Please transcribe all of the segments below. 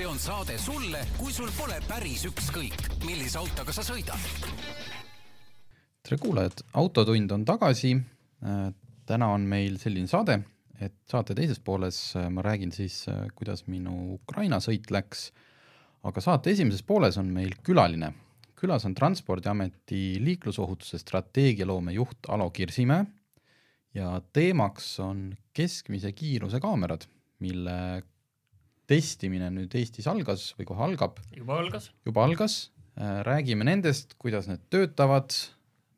see on saade sulle, kui sul pole päris ükskõik, millise autoga sa sõidad. tere kuulajad, Autotund on tagasi. täna on meil selline saade, et saate teises pooles ma räägin siis, kuidas minu Ukraina sõit läks. aga saate esimeses pooles on meil külaline. külas on Transpordiameti liiklusohutuse strateegialoome juht Alo Kirsimäe ja teemaks on keskmise kiiruse kaamerad, mille testimine nüüd Eestis algas või kohe algab. juba algas. juba algas, äh, räägime nendest, kuidas need töötavad,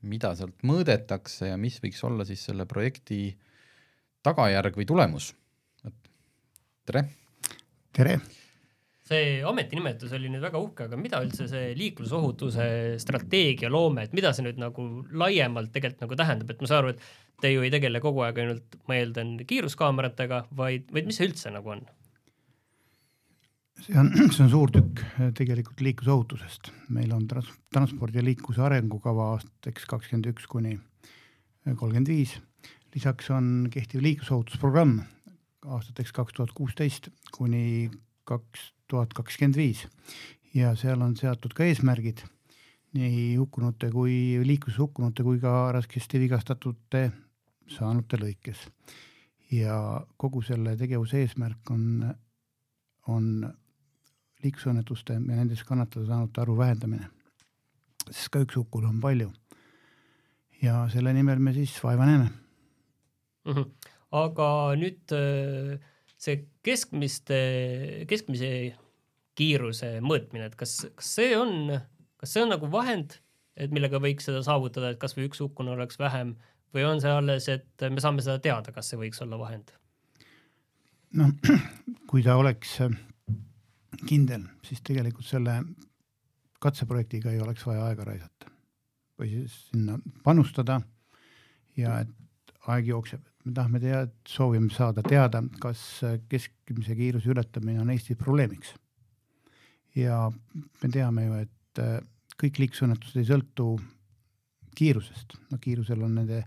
mida sealt mõõdetakse ja mis võiks olla siis selle projekti tagajärg või tulemus. tere. tere. see ametinimetus oli nüüd väga uhke, aga mida üldse see liiklusohutuse strateegia loome, et mida see nüüd nagu laiemalt tegelikult nagu tähendab, et ma saan aru, et te ju ei tegele kogu aeg ainult, ma eeldan, kiiruskaameratega, vaid, vaid mis see üldse nagu on? See on, see on suur tükk eh, tegelikult liiklusohutusest. meil on trans-, transpordi ja liikluse arengukava aastateks kakskümmend üks kuni eh, kolmkümmend viis. lisaks on kehtiv liiklusohutusprogramm aastateks kaks tuhat kuusteist kuni kaks tuhat kakskümmend viis ja seal on seatud ka eesmärgid nii hukkunute kui liikluses hukkunute kui ka raskesti vigastatute saanute lõikes. ja kogu selle tegevuse eesmärk on, on liiklusõnnetuste ja nendes kannatada saanute arvu vähendamine. sest ka üks hukkunu on palju. ja selle nimel me siis vaeva näeme mm. -hmm. aga nüüd äh, see keskmiste, keskmise kiiruse mõõtmine, et kas, kas see on, kas see on nagu vahend, et millega võiks seda saavutada, et kasvõi üks hukkunu oleks vähem või on see alles, et me saame seda teada, kas see võiks olla vahend? noh, kui ta oleks kindel, siis tegelikult selle katseprojektiga ei oleks vaja aega raisata. Või siis sinna panustada ja et aeg jookseb, me tahame teada, soovime saada teada, kas keskmise kiiruse ületamine on Eestis probleemiks. ja me teame ju, et äh, kõik liiklusõnnetused ei sõltu kiirusest, no kiirusel on nende,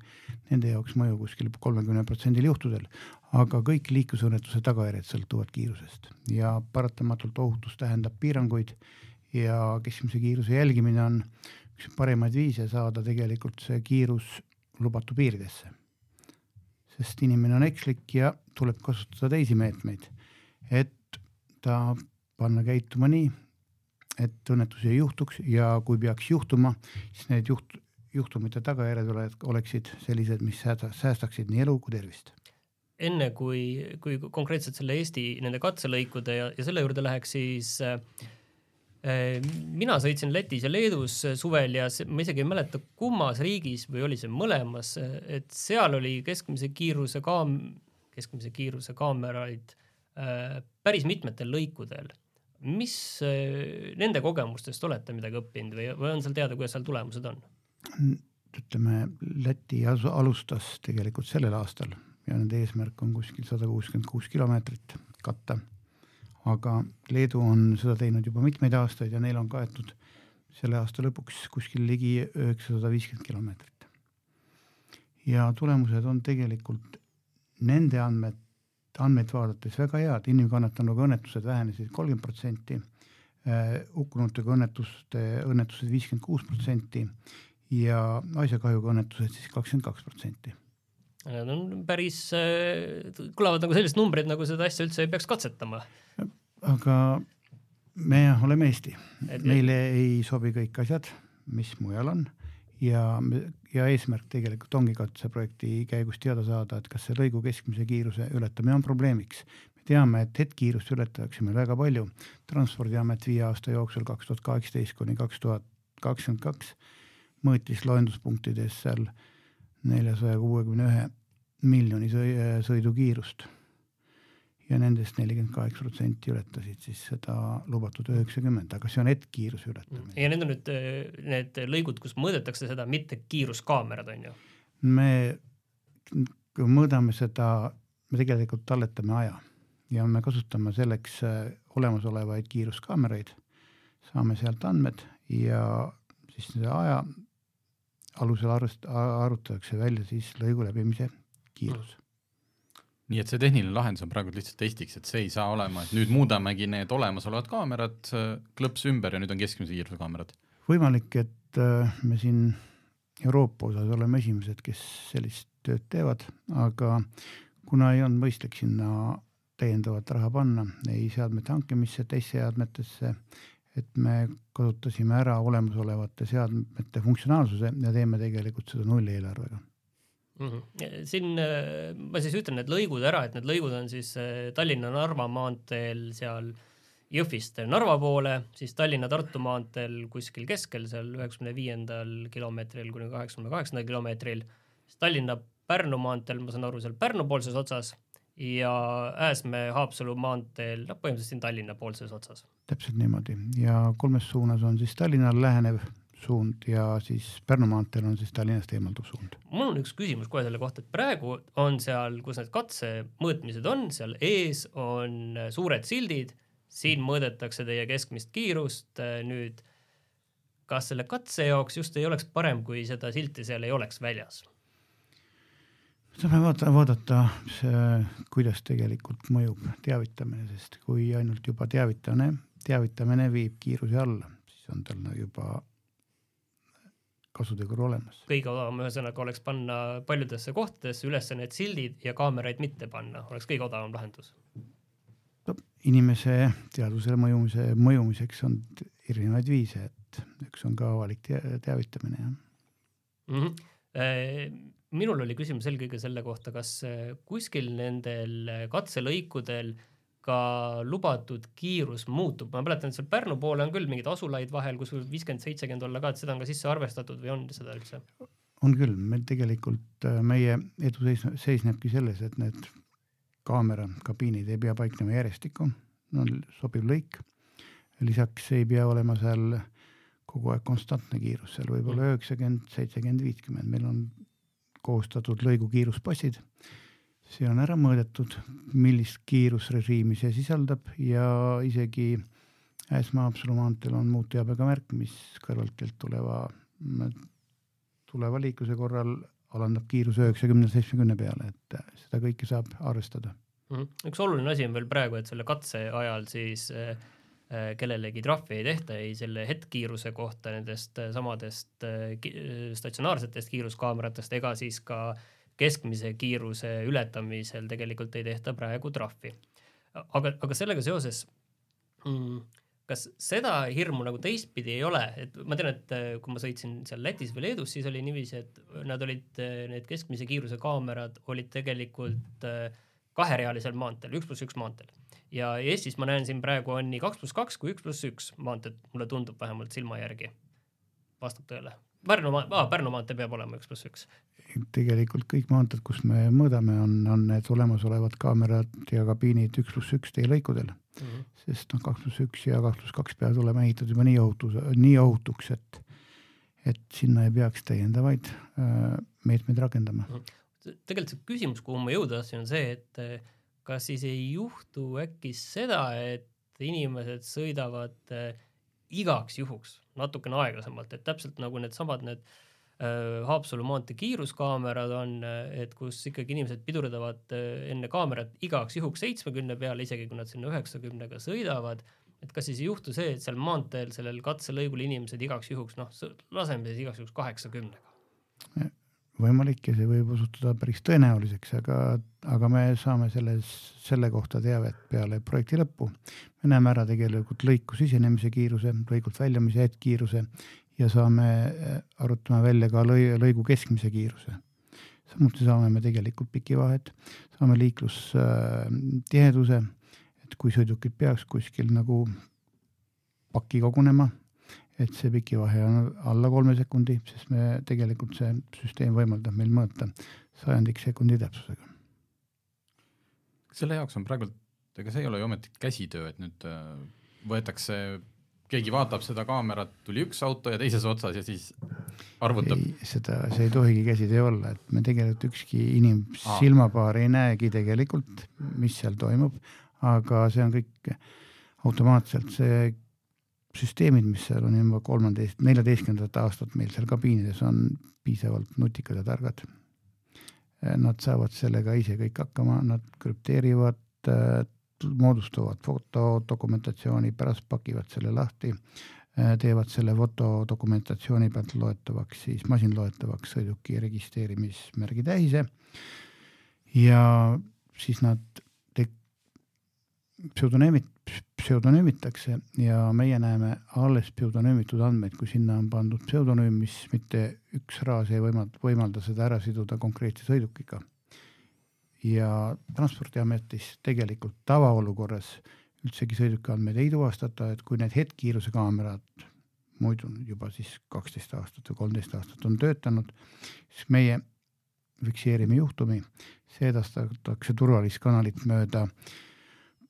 nende jaoks mõju kuskil kolmekümne protsendil juhtudel, aga kõik liiklusõnnetuse tagajärjed sõltuvad kiirusest ja paratamatult ohutus tähendab piiranguid ja keskmise kiiruse jälgimine on üks parimaid viise saada tegelikult see kiirus lubatu piiridesse. sest inimene on ekslik ja tuleb kasutada teisi meetmeid, et ta panna käituma nii, et õnnetusi ei juhtuks ja kui peaks juhtuma, siis need juht-, juhtumite tagajärjed oleksid sellised, mis säästaksid nii elu kui tervist enne kui, kui konkreetselt selle Eesti nende katselõikude ja, ja selle juurde läheks, siis äh, mina sõitsin Lätis ja Leedus suvel ja see, ma isegi ei mäleta, kummas riigis või oli see mõlemas, et seal oli keskmise kiiruse kaam-, keskmise kiiruse kaameraid äh, päris mitmetel lõikudel. mis äh, nende kogemustest olete midagi õppinud või, või on seal teada, kuidas seal tulemused on? ütleme, Läti alustas tegelikult sellel aastal ja nende eesmärk on kuskil sada kuuskümmend kuus kilomeetrit katta. aga Leedu on seda teinud juba mitmeid aastaid ja neil on kaetud selle aasta lõpuks kuskil ligi üheksasada viiskümmend kilomeetrit. ja tulemused on tegelikult nende andmed, andmeid vaadates väga head, inimkannatanuga õnnetused vähenesid kolmkümmend protsenti, äh, hukkunutega õnnetuste, õnnetused viiskümmend kuus protsenti ja asjakahjuga õnnetused siis kakskümmend kaks protsenti Need on päris äh,, kõlavad nagu sellised numbrid, nagu seda asja üldse ei peaks katsetama. aga me oleme Eesti, meile ei sobi kõik asjad, mis mujal on ja, ja eesmärk tegelikult ongi katseprojekti käigus teada saada, et kas see lõigu keskmise kiiruse ületamine on probleemiks. me teame, et hetkiirust ületatakse meil väga palju. transpordiamet viie aasta jooksul, kaks tuhat kaheksateist kuni kaks tuhat kakskümmend kaks mõõtis loenduspunktides seal neljasaja kuuekümne ühe miljoni sõidukiirust ja nendest nelikümmend kaheksa protsenti ületasid siis seda lubatud üheksakümmend, aga see on hetkkiiruse ületamine. ja need on nüüd need lõigud, kus mõõdetakse seda, mitte kiiruskaamerad on ju? me, mõõdame seda, me tegelikult talletame aja ja me kasutame selleks äh, olemasolevaid kiiruskaameraid, saame sealt andmed ja siis aja alusel arvest-, arvutatakse välja siis lõigu läbimise kiirus. nii et see tehniline lahendus on praegu lihtsalt testiks, et see ei saa olema, et nüüd muudamegi need olemasolevad kaamerad klõps ümber ja nüüd on keskmise kiiruse kaamerad. võimalik, et äh, me siin Euroopa osas oleme esimesed, kes sellist tööd teevad, aga kuna ei olnud mõistlik sinna täiendavat raha panna ei seadmete hankimisse, teisse seadmetesse, et me kasutasime ära olemasolevate seadmete funktsionaalsuse ja teeme tegelikult seda nulleelarvega mm. -hmm. siin äh, ma siis ütlen need lõigud ära, et need lõigud on siis äh, Tallinna-Narva maanteel seal Jõhvist Narva poole, siis Tallinna-Tartu maanteel kuskil keskel, seal üheksakümne viiendal kilomeetril kuni kaheksakümne kaheksandal kilomeetril, siis Tallinna-Pärnu maanteel, ma saan aru, seal Pärnu poolses otsas ja Ääsmäe-Haapsalu maanteel, noh, põhimõtteliselt siin Tallinna poolses otsas. täpselt niimoodi ja kolmes suunas on siis Tallinnale lähenev suund ja siis Pärnu maanteel on siis Tallinnast eemalduv suund. mul on üks küsimus kohe selle kohta, et praegu on seal, kus need katsemõõtmised on, seal ees on suured sildid, siin mõõdetakse teie keskmist kiirust, nüüd kas selle katse jaoks just ei oleks parem, kui seda silti seal ei oleks väljas? Saame vaadata, vaadata, kuidas tegelikult mõjub teavitamine, sest kui ainult juba teavitamine, teavitamine viib kiiruse alla, siis on tal juba kasutegur olemas. kõige odavam ühesõnaga oleks panna paljudesse kohtadesse üles need sildid ja kaameraid mitte panna, oleks kõige odavam lahendus no,. inimese teadvusele mõjumise, mõjumiseks on erinevaid viise, et üks on ka avalik teavitamine, jah mm. -hmm. Minul oli küsimus eelkõige selle kohta, kas kuskil nendel katselõikudel äh, ka lubatud kiirus muutub, ma mäletan, et seal Pärnu poole on küll mingeid asulaid vahel, kus võib viiskümmend, seitsekümmend olla ka, et seda on ka sisse arvestatud või on seda üldse? on küll, meil tegelikult äh, meie edu seis, seisnebki selles, et need kaamera kabiinid ei pea paiknema järjestikku, on sobiv lõik. lisaks ei pea olema seal kogu aeg konstantne kiirus, seal võib olla mm. üheksakümmend, seitsekümmend, viiskümmend, meil on koostatud lõigu kiiruspassid see on ära mõõdetud, millist kiirusrežiimi see sisaldab ja isegi Äsmaa-Haapsalu maanteel on muutujaabega märk, mis kõrvaltkeelt tuleva, tuleva liikluse korral alandab kiiruse üheksakümne, seitsmekümne peale, et seda kõike saab arvestada mm. -hmm. üks oluline asi on veel praegu, et selle katse ajal siis äh kellelegi trahvi ei tehta ei selle hetkkiiruse kohta nendest äh, samadest äh, statsionaarsetest kiiruskaameratest ega siis ka äh, keskmise kiiruse ületamisel tegelikult ei tehta praegu trahvi. aga, aga sellega seoses mm, kas seda hirmu nagu teistpidi ei ole, et ma tean, et äh, kui ma sõitsin seal Lätis või Leedus, siis oli niiviisi, et nad olid, äh, need keskmise kiiruse kaamerad olid tegelikult äh, kaherealisel maanteel, üks pluss üks maanteel. ja Eestis ma näen siin praegu on nii kaks pluss kaks kui üks pluss üks maanteed, mulle tundub vähemalt silma järgi. vastab tõele? Pärnu maa ah,, Pärnu maantee peab olema üks pluss üks. tegelikult kõik maanteed, kus me mõõdame, on, on need olemasolevad kaamerad ja kabiinid üks pluss üks teelõikudel mm. -hmm. sest noh, kaks pluss üks ja kaks pluss kaks peavad olema ehitatud juba nii ohutus, nii ohutuks, et, et sinna ei peaks täiendavaid äh, meetmeid rakendama mm. -hmm. Tegelikult see küsimus, kuhu ma jõuda tahtsin, on see, et äh, kas siis ei juhtu äkki seda, et inimesed sõidavad äh, igaks juhuks natukene aeglasemalt, et täpselt nagu needsamad need äh, Haapsalu maantee kiiruskaamerad on, et kus ikkagi inimesed pidurdavad enne kaamerat igaks juhuks seitsmekümne peale, isegi kui nad sinna üheksakümnega sõidavad, et kas siis ei juhtu see, et seal maanteel sellel katselõigul inimesed igaks juhuks noh, laseme siis igaks juhuks kaheksakümnega võimalik ja see võib osutuda päris tõenäoliseks, aga, aga me saame selles, selle kohta teavet peale projekti lõppu. me näeme ära tegelikult lõiku sisenemise kiiruse, lõigult väljumise hetkkiiruse ja saame, äh, arutame välja ka lõi, lõigu keskmise kiiruse. samuti saame me tegelikult pikivahed, saame liiklustiheduse, et kui sõidukid peaks kuskil nagu paki kogunema et see pikivahe on alla kolme sekundi, sest me tegelikult see süsteem võimaldab meil mõõta sajandik sekundi täpsusega. selle jaoks on praegult, ega see ei ole ju ometi käsitöö, et nüüd äh, võetakse, keegi vaatab seda kaamerat, tuli üks auto ja teises otsas ja siis arvutab. seda, see ei tohigi käsitöö olla, et me tegelikult ükski inim silmapaar ei näegi tegelikult, mis seal toimub, aga see on kõik automaatselt, see süsteemid, mis seal on juba kolmeteist, neljateistkümnendat aastat meil seal kabiinides on piisavalt nutikad ja targad. nad saavad sellega ise kõik hakkama, nad krüpteerivad, moodustavad fotodokumentatsiooni, pärast pakivad selle lahti, teevad selle fotodokumentatsiooni pealt loetavaks, siis masinloetavaks sõiduki registreerimismärgi tähise ja siis nad pseudonüümid, pseudonüümitakse ja meie näeme alles pseudonüümitud andmeid, kui sinna on pandud pseudonüüm, mis mitte üks raas ei võimalda, võimalda seda ära siduda konkreetse sõidukiga. ja Transpordiametis tegelikult tavaolukorras üldsegi sõiduki andmeid ei tuvastata, et kui need hetkkiiruse kaamerad muidu juba siis kaksteist aastat või kolmteist aastat on töötanud, siis meie fikseerime juhtumi, see edastatakse turvalist kanalit mööda äh,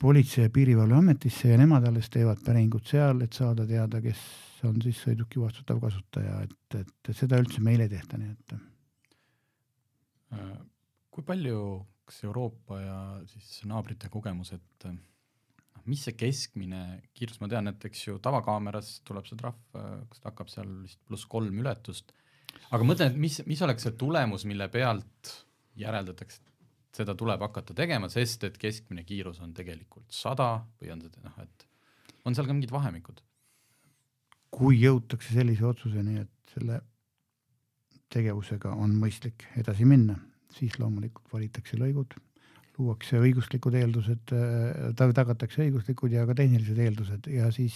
Politsei- ja Piirivalveametisse ja nemad alles teevad päringut seal, et saada teada, kes on siis sõiduki vastutav kasutaja, et, et seda üldse meil ei tehta, nii et. Äh, kui palju, kas Euroopa ja siis naabrite kogemused, noh, mis see keskmine kiirus, ma tean, et eks ju tavakaameras tuleb see trahv, kas ta hakkab seal vist pluss kolm ületust, aga mõtlen, et mis, mis oleks see tulemus, mille pealt järeldatakse, seda tuleb hakata tegema, sest et keskmine kiirus on tegelikult sada või on see noh, et on seal ka mingid vahemikud? kui jõutakse sellise otsuseni, et selle tegevusega on mõistlik edasi minna, siis loomulikult valitakse lõigud, luuakse õiguslikud eeldused, tagatakse õiguslikud ja ka tehnilised eeldused ja siis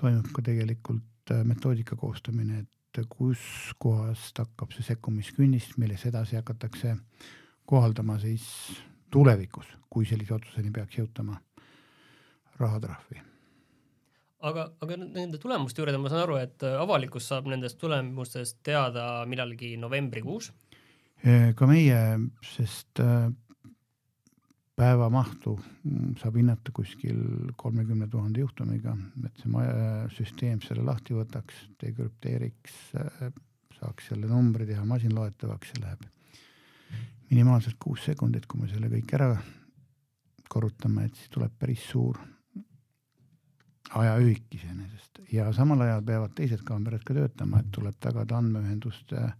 toimub ka tegelikult äh, metoodika koostamine, et kus kohast hakkab see sekkumiskünnist, milles edasi hakatakse äh, kohaldama siis tulevikus, kui sellise otsuseni peaks jõutama rahatrahvi. aga, aga nende tulemuste juurde ma saan aru, et avalikkus saab nendest tulemustest teada millalgi novembrikuus? ka meie, sest äh, päevamahtu saab hinnata kuskil kolmekümne tuhande juhtumiga, et see maja, süsteem selle lahti võtaks, dekrüpteeriks, äh, saaks selle numbri teha masinloetavaks, see läheb minimaalselt kuus sekundit, kui me selle kõik ära korrutame, et siis tuleb päris suur ajaühik iseenesest ja samal ajal peavad teised kaamerad ka töötama, et tuleb tagada andmeühendust äh,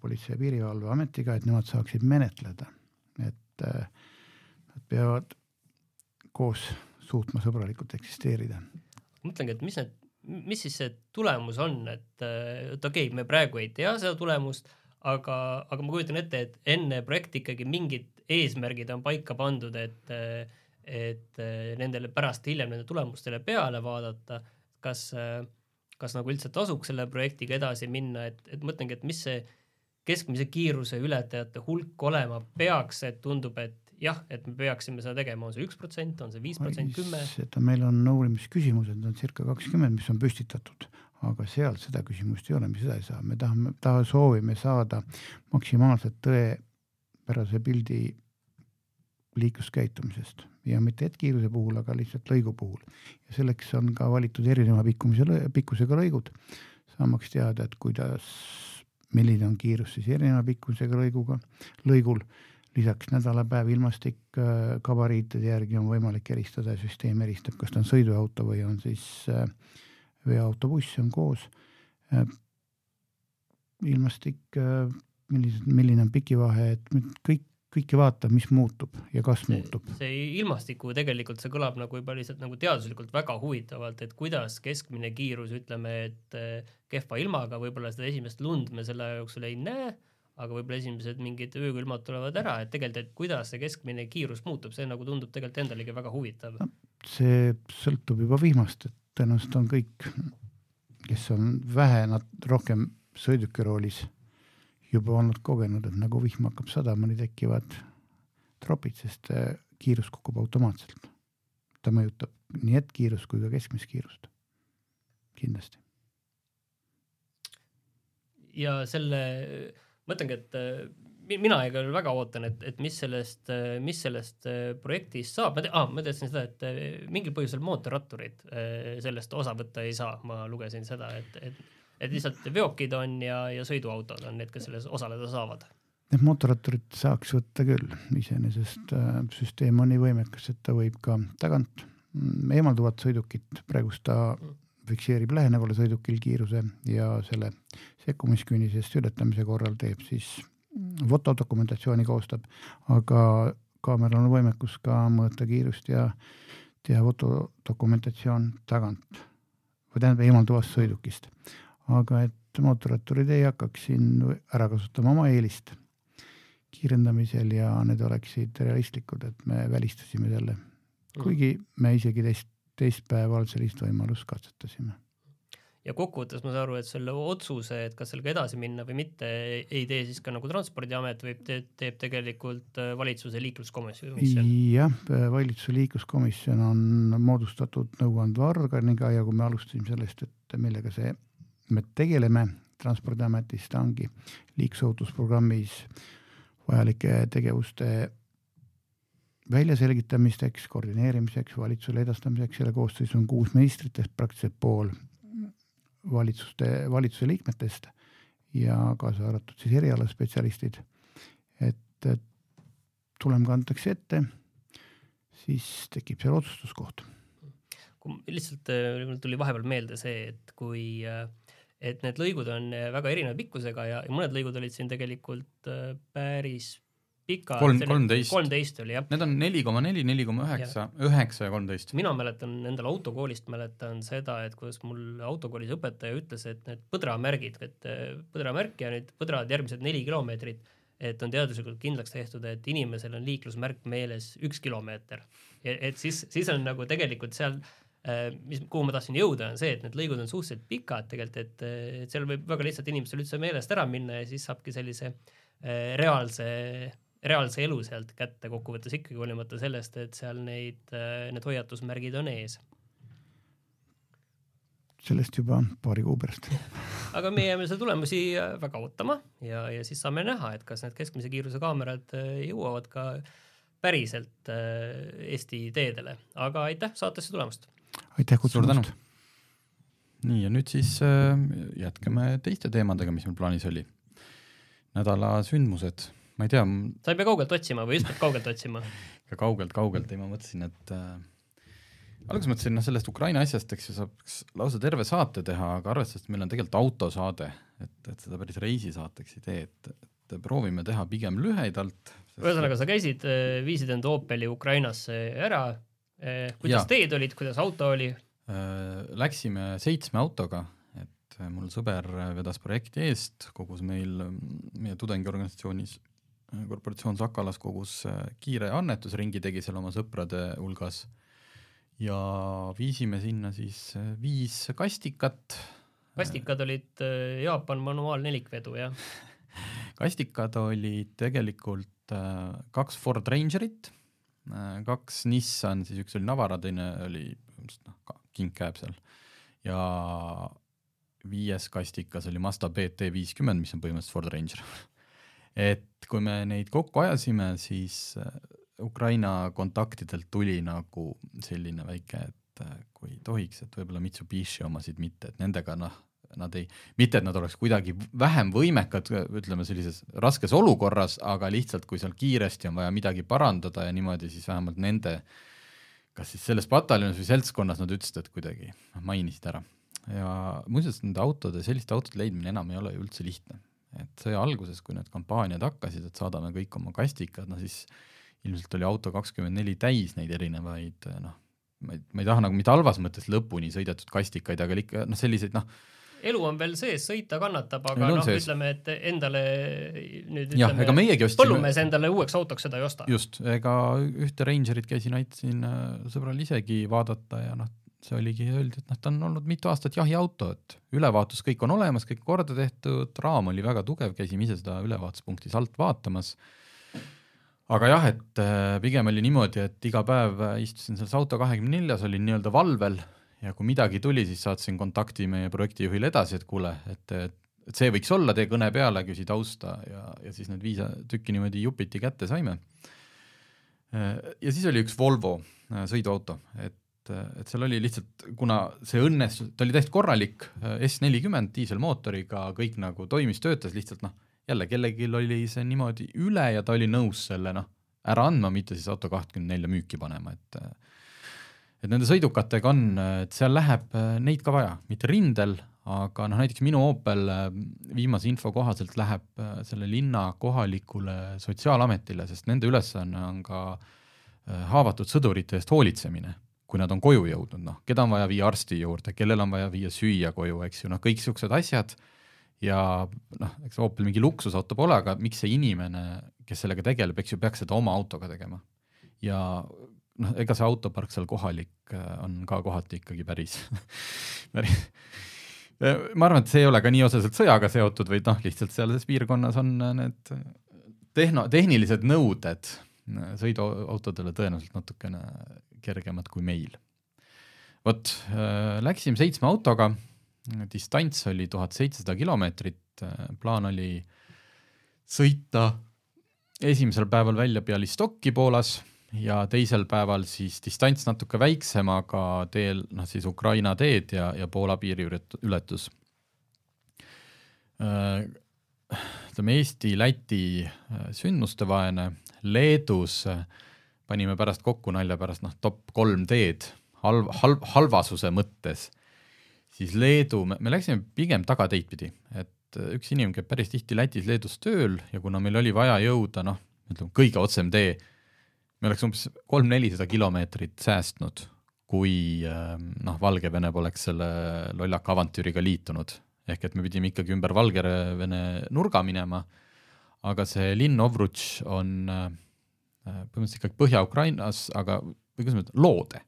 Politsei- ja Piirivalveametiga, et nemad saaksid menetleda, et äh, nad peavad koos suutma sõbralikult eksisteerida. mõtlengi, et mis need, mis siis see tulemus on, et et okei okay,, me praegu ei tea seda tulemust aga, aga ma kujutan ette, et enne projekti ikkagi mingid eesmärgid on paika pandud, et, et nendele pärast hiljem nende tulemustele peale vaadata, kas, kas nagu üldse tasuks selle projektiga edasi minna, et, et mõtlengi, et mis see keskmise kiiruse ületajate hulk olema peaks, et tundub, et jah, et me peaksime seda tegema, on see üks protsent, on see viis protsenti, kümme? seda meil on uurimisküsimused on circa kakskümmend, mis on püstitatud aga seal seda küsimust ei ole, me seda ei saa, me tahame, taha soovime saada maksimaalselt tõepärase pildi liikluskäitumisest ja mitte hetkkiiruse puhul, aga lihtsalt lõigu puhul. ja selleks on ka valitud erineva pikkumise, pikkusega lõigud, saamaks teada, et kuidas, milline on kiirus siis erineva pikkusega lõiguga, lõigul. Lisaks nädalapäev ilmastik, gabariitide järgi on võimalik eristada ja süsteem eristab, kas ta on sõiduauto või on siis äh, veoautobuss on koos. Äh, ilmastik, äh, millised, milline on pikivahe, et kõik, kõike vaatab, mis muutub ja kas see, muutub. see ilmastiku tegelikult, see kõlab nagu juba lihtsalt nagu teaduslikult väga huvitavalt, et kuidas keskmine kiirus, ütleme, et äh, kehva ilmaga võib-olla seda esimest lund me selle jooksul ei näe, aga võib-olla esimesed mingid öökülmad tulevad ära, et tegelikult, et kuidas see keskmine kiirus muutub, see nagu tundub tegelikult endalegi väga huvitav no,. see sõltub juba vihmast, et tõenäoliselt on kõik, kes on vähe nad rohkem sõidukiroolis juba olnud kogenud, et nagu vihm hakkab sadama, nii tekivad tropid, sest äh, kiirus kukub automaatselt. ta mõjutab nii hetkkiirust kui ka keskmist kiirust, kindlasti. ja selle, mõtlengi, et äh, mina igal väga ootan, et, et mis sellest, mis sellest äh, projektist saab, ma tean ah,, ma teadsin seda, et äh, mingil põhjusel mootorratturid äh, sellest osa võtta ei saa, ma lugesin seda, et, et et lihtsalt veokid on ja, ja sõiduautod on need, kes selles osaleda saavad. Need mootorratturid saaks võtta küll, iseenesest süsteem on nii võimekas, et ta võib ka tagant mm, eemalduvat sõidukit, praegust ta mm. Fikseerib lähenevale sõidukil kiiruse ja selle sekkumiskünnisest ületamise korral teeb siis fotodokumentatsiooni koostab, aga kaameral on võimekus ka mõõta kiirust ja teha fotodokumentatsioon tagant või tähendab eemalduvast sõidukist. aga et mootorratturid ei hakkaks siin ära kasutama oma eelist kiirendamisel ja need oleksid realistlikud, et me välistasime selle. kuigi me isegi teist, teist päeval sellist võimalust katsetasime ja kokkuvõttes ma saan aru, et selle otsuse, et kas sellega edasi minna või mitte, ei tee siis ka nagu Transpordiamet, vaid teeb, teeb tegelikult äh, valitsuse liikluskomisjon? jah, valitsuse liikluskomisjon on moodustatud nõuandva organiga ja kui me alustasime sellest, et millega see, me tegeleme Transpordiametis, ta ongi liiklusohutusprogrammis vajalike tegevuste väljaselgitamisteks, koordineerimiseks, valitsusele edastamiseks, selle koosseis on kuus ministrit ehk praktiliselt pool valitsuste, valitsuse liikmetest ja kaasa arvatud siis erialaspetsialistid. et tulem kantakse ette, siis tekib seal otsustuskoht. lihtsalt äh, mul tuli vahepeal meelde see, et kui äh, et need lõigud on äh, väga erineva pikkusega ja, ja mõned lõigud olid siin tegelikult päris pika. kolm, kolmteist. kolmteist oli jah. Need on neli koma neli, neli koma üheksa, üheksa ja kolmteist. mina mäletan endal autokoolist mäletan seda, et kuidas mul autokoolis õpetaja ütles, et need põdramärgid, et äh, põdramärk ja nüüd põdrad järgmised neli kilomeetrit, et on teaduslikult kindlaks tehtud, et inimesel on liiklusmärk meeles üks kilomeeter. et siis, siis on nagu tegelikult seal äh, mis, kuhu ma tahtsin jõuda, on see, et need lõigud on suhteliselt pikad tegelikult, et, et seal võib väga lihtsalt inimestel üldse meelest ära minna ja siis saabki sellise äh, reaalse reaalse elu sealt kätte kokkuvõttes ikkagi, hoolimata sellest, et seal neid, äh, need hoiatusmärgid on ees. sellest juba paari kuu pärast aga me jääme seda tulemusi äh, väga ootama ja, ja siis saame näha, et kas need keskmise kiiruse kaamerad äh, jõuavad ka päriselt Eesti teedele, aga aitäh saatesse tulemast! aitäh kutsumast! nii ja nüüd siis jätkame teiste teemadega, mis meil plaanis oli. nädala sündmused ma ei tea. sa ei pea kaugelt otsima või just pead kaugelt otsima? ka kaugelt-kaugelt, ei ma mõtlesin, et äh, alguses mõtlesin, noh, sellest Ukraina asjast, eks ju, saaks lausa terve saate teha, aga arvestades, et meil on tegelikult autosaade, et, et seda päris reisisaateks ei tee, et, et proovime teha pigem lühidalt. ühesõnaga, sa käisid, äh, viisid enda Opeli Ukrainasse ära. Äh, kuidas ja. teed olid, kuidas auto oli? Äh, läksime seitsme autoga mul sõber vedas projekti eest, kogus meil meie tudengiorganisatsioonis korporatsioon Sakalas kogus äh, kiire annetusringi, tegi seal oma sõprade hulgas ja viisime sinna siis äh, viis kastikat. kastikad olid äh, Jaapan manuaalnelikvedu, jah? kastikad olid tegelikult kaks Ford Rangerit, kaks Nissan, siis üks oli Navara, teine oli noh, king cab seal ja viies kastikas oli Mazda BT viiskümmend, mis on põhimõtteliselt Ford Ranger et kui me neid kokku ajasime, siis äh, Ukraina kontaktidelt tuli nagu selline väike, et äh, kui tohiks, et võib-olla Mitsubishi omasid mitte, et nendega noh, nad ei, mitte et nad oleks kuidagi vähem võimekad, ütleme sellises raskes olukorras, aga lihtsalt kui seal kiiresti on vaja midagi parandada ja niimoodi, siis vähemalt nende, kas siis selles pataljonis või seltskonnas nad ütlesid, et kuidagi noh, mainisid ära. ja muuseas, nende autode, selliste autode leidmine enam ei ole ju üldse lihtne et sõja alguses, kui need kampaaniad hakkasid, et saadame kõik oma kastikad, no siis ilmselt oli auto kakskümmend neli täis neid erinevaid noh, ma ei, ma ei taha nagu mitte halvas mõttes lõpuni sõidetud kastikaid, aga ikka noh, selliseid noh, elu on veel sees, sõita kannatab, aga noh, ütleme, et endale nüüd meiegi ostsime põllumees endale uueks autoks seda ei osta. just, ega ühte Rangerit käisin, aitasin äh, sõbral isegi vaadata ja noh, see oligi, öeldi, et noh, ta on olnud mitu aastat jahiauto, et ülevaatus kõik on olemas, kõik korda tehtud, raam oli väga tugev, käisime ise seda ülevaatuspunktis alt vaatamas. aga jah, et äh, pigem oli niimoodi, et iga päev istusin selles auto kahekümne neljas, olin nii-öelda valvel ja kui midagi tuli, siis saatsin kontakti meie projektijuhile edasi, et kuule, et, et see võiks olla, tee kõne peale, küsi tausta ja, ja siis need viis tükki niimoodi jupiti kätte saime. Äh, ja siis oli üks Volvo äh, sõiduauto, et et, et seal oli lihtsalt, kuna see õnnestus, ta oli täiesti korralik S nelikümmend diiselmootoriga, kõik nagu toimis, töötas lihtsalt noh, jälle kellelgi oli see niimoodi üle ja ta oli nõus selle noh, ära andma, mitte siis auto kahtekümne nelja müüki panema, et et nende sõidukatega on, et seal läheb neid ka vaja, mitte rindel, aga noh, näiteks minu Opel äh, viimase info kohaselt läheb äh, selle linna kohalikule sotsiaalametile, sest nende ülesanne on ka äh, haavatud sõdurite eest hoolitsemine, kui nad on koju jõudnud, noh, keda on vaja viia arsti juurde, kellel on vaja viia süüa koju, eks ju, noh, kõik niisugused asjad ja noh, eks Opel mingi luksusauto pole, aga miks see inimene, kes sellega tegeleb, eks ju, peaks seda oma autoga tegema. ja noh, ega see autopark seal kohalik on ka kohati ikkagi päris päris ma arvan, et see ei ole ka nii otseselt sõjaga seotud, vaid noh, lihtsalt sealses piirkonnas on need tehno, tehnilised nõuded sõiduautodele tõenäoliselt natukene kergemad kui meil. vot äh,, läksime seitsme autoga, distants oli tuhat seitsesada kilomeetrit, plaan oli sõita esimesel päeval välja Bialystocki Poolas ja teisel päeval siis distants natuke väiksem, aga teel noh, siis Ukraina teed ja, ja Poola piiriületus. Äh, ütleme Eesti-Läti äh, sündmustevaene, Leedus äh, panime pärast kokku nalja pärast noh, top kolm teed halv, halv, halvasuse mõttes, siis Leedu, me läksime pigem tagateid pidi, et üks inimene käib päris tihti Lätis-Leedus tööl ja kuna meil oli vaja jõuda noh, ütleme kõige otsem tee me oleks umbes kolm-nelisada kilomeetrit säästnud, kui ähm, noh, Valgevene poleks selle lollaka avantüüriga liitunud. ehk et me pidime ikkagi ümber Valgevene nurga minema, aga see linn Ovrutš on äh, põhimõtteliselt ikkagi Põhja-Ukrainas, aga või kuidas ma ütlen, loode.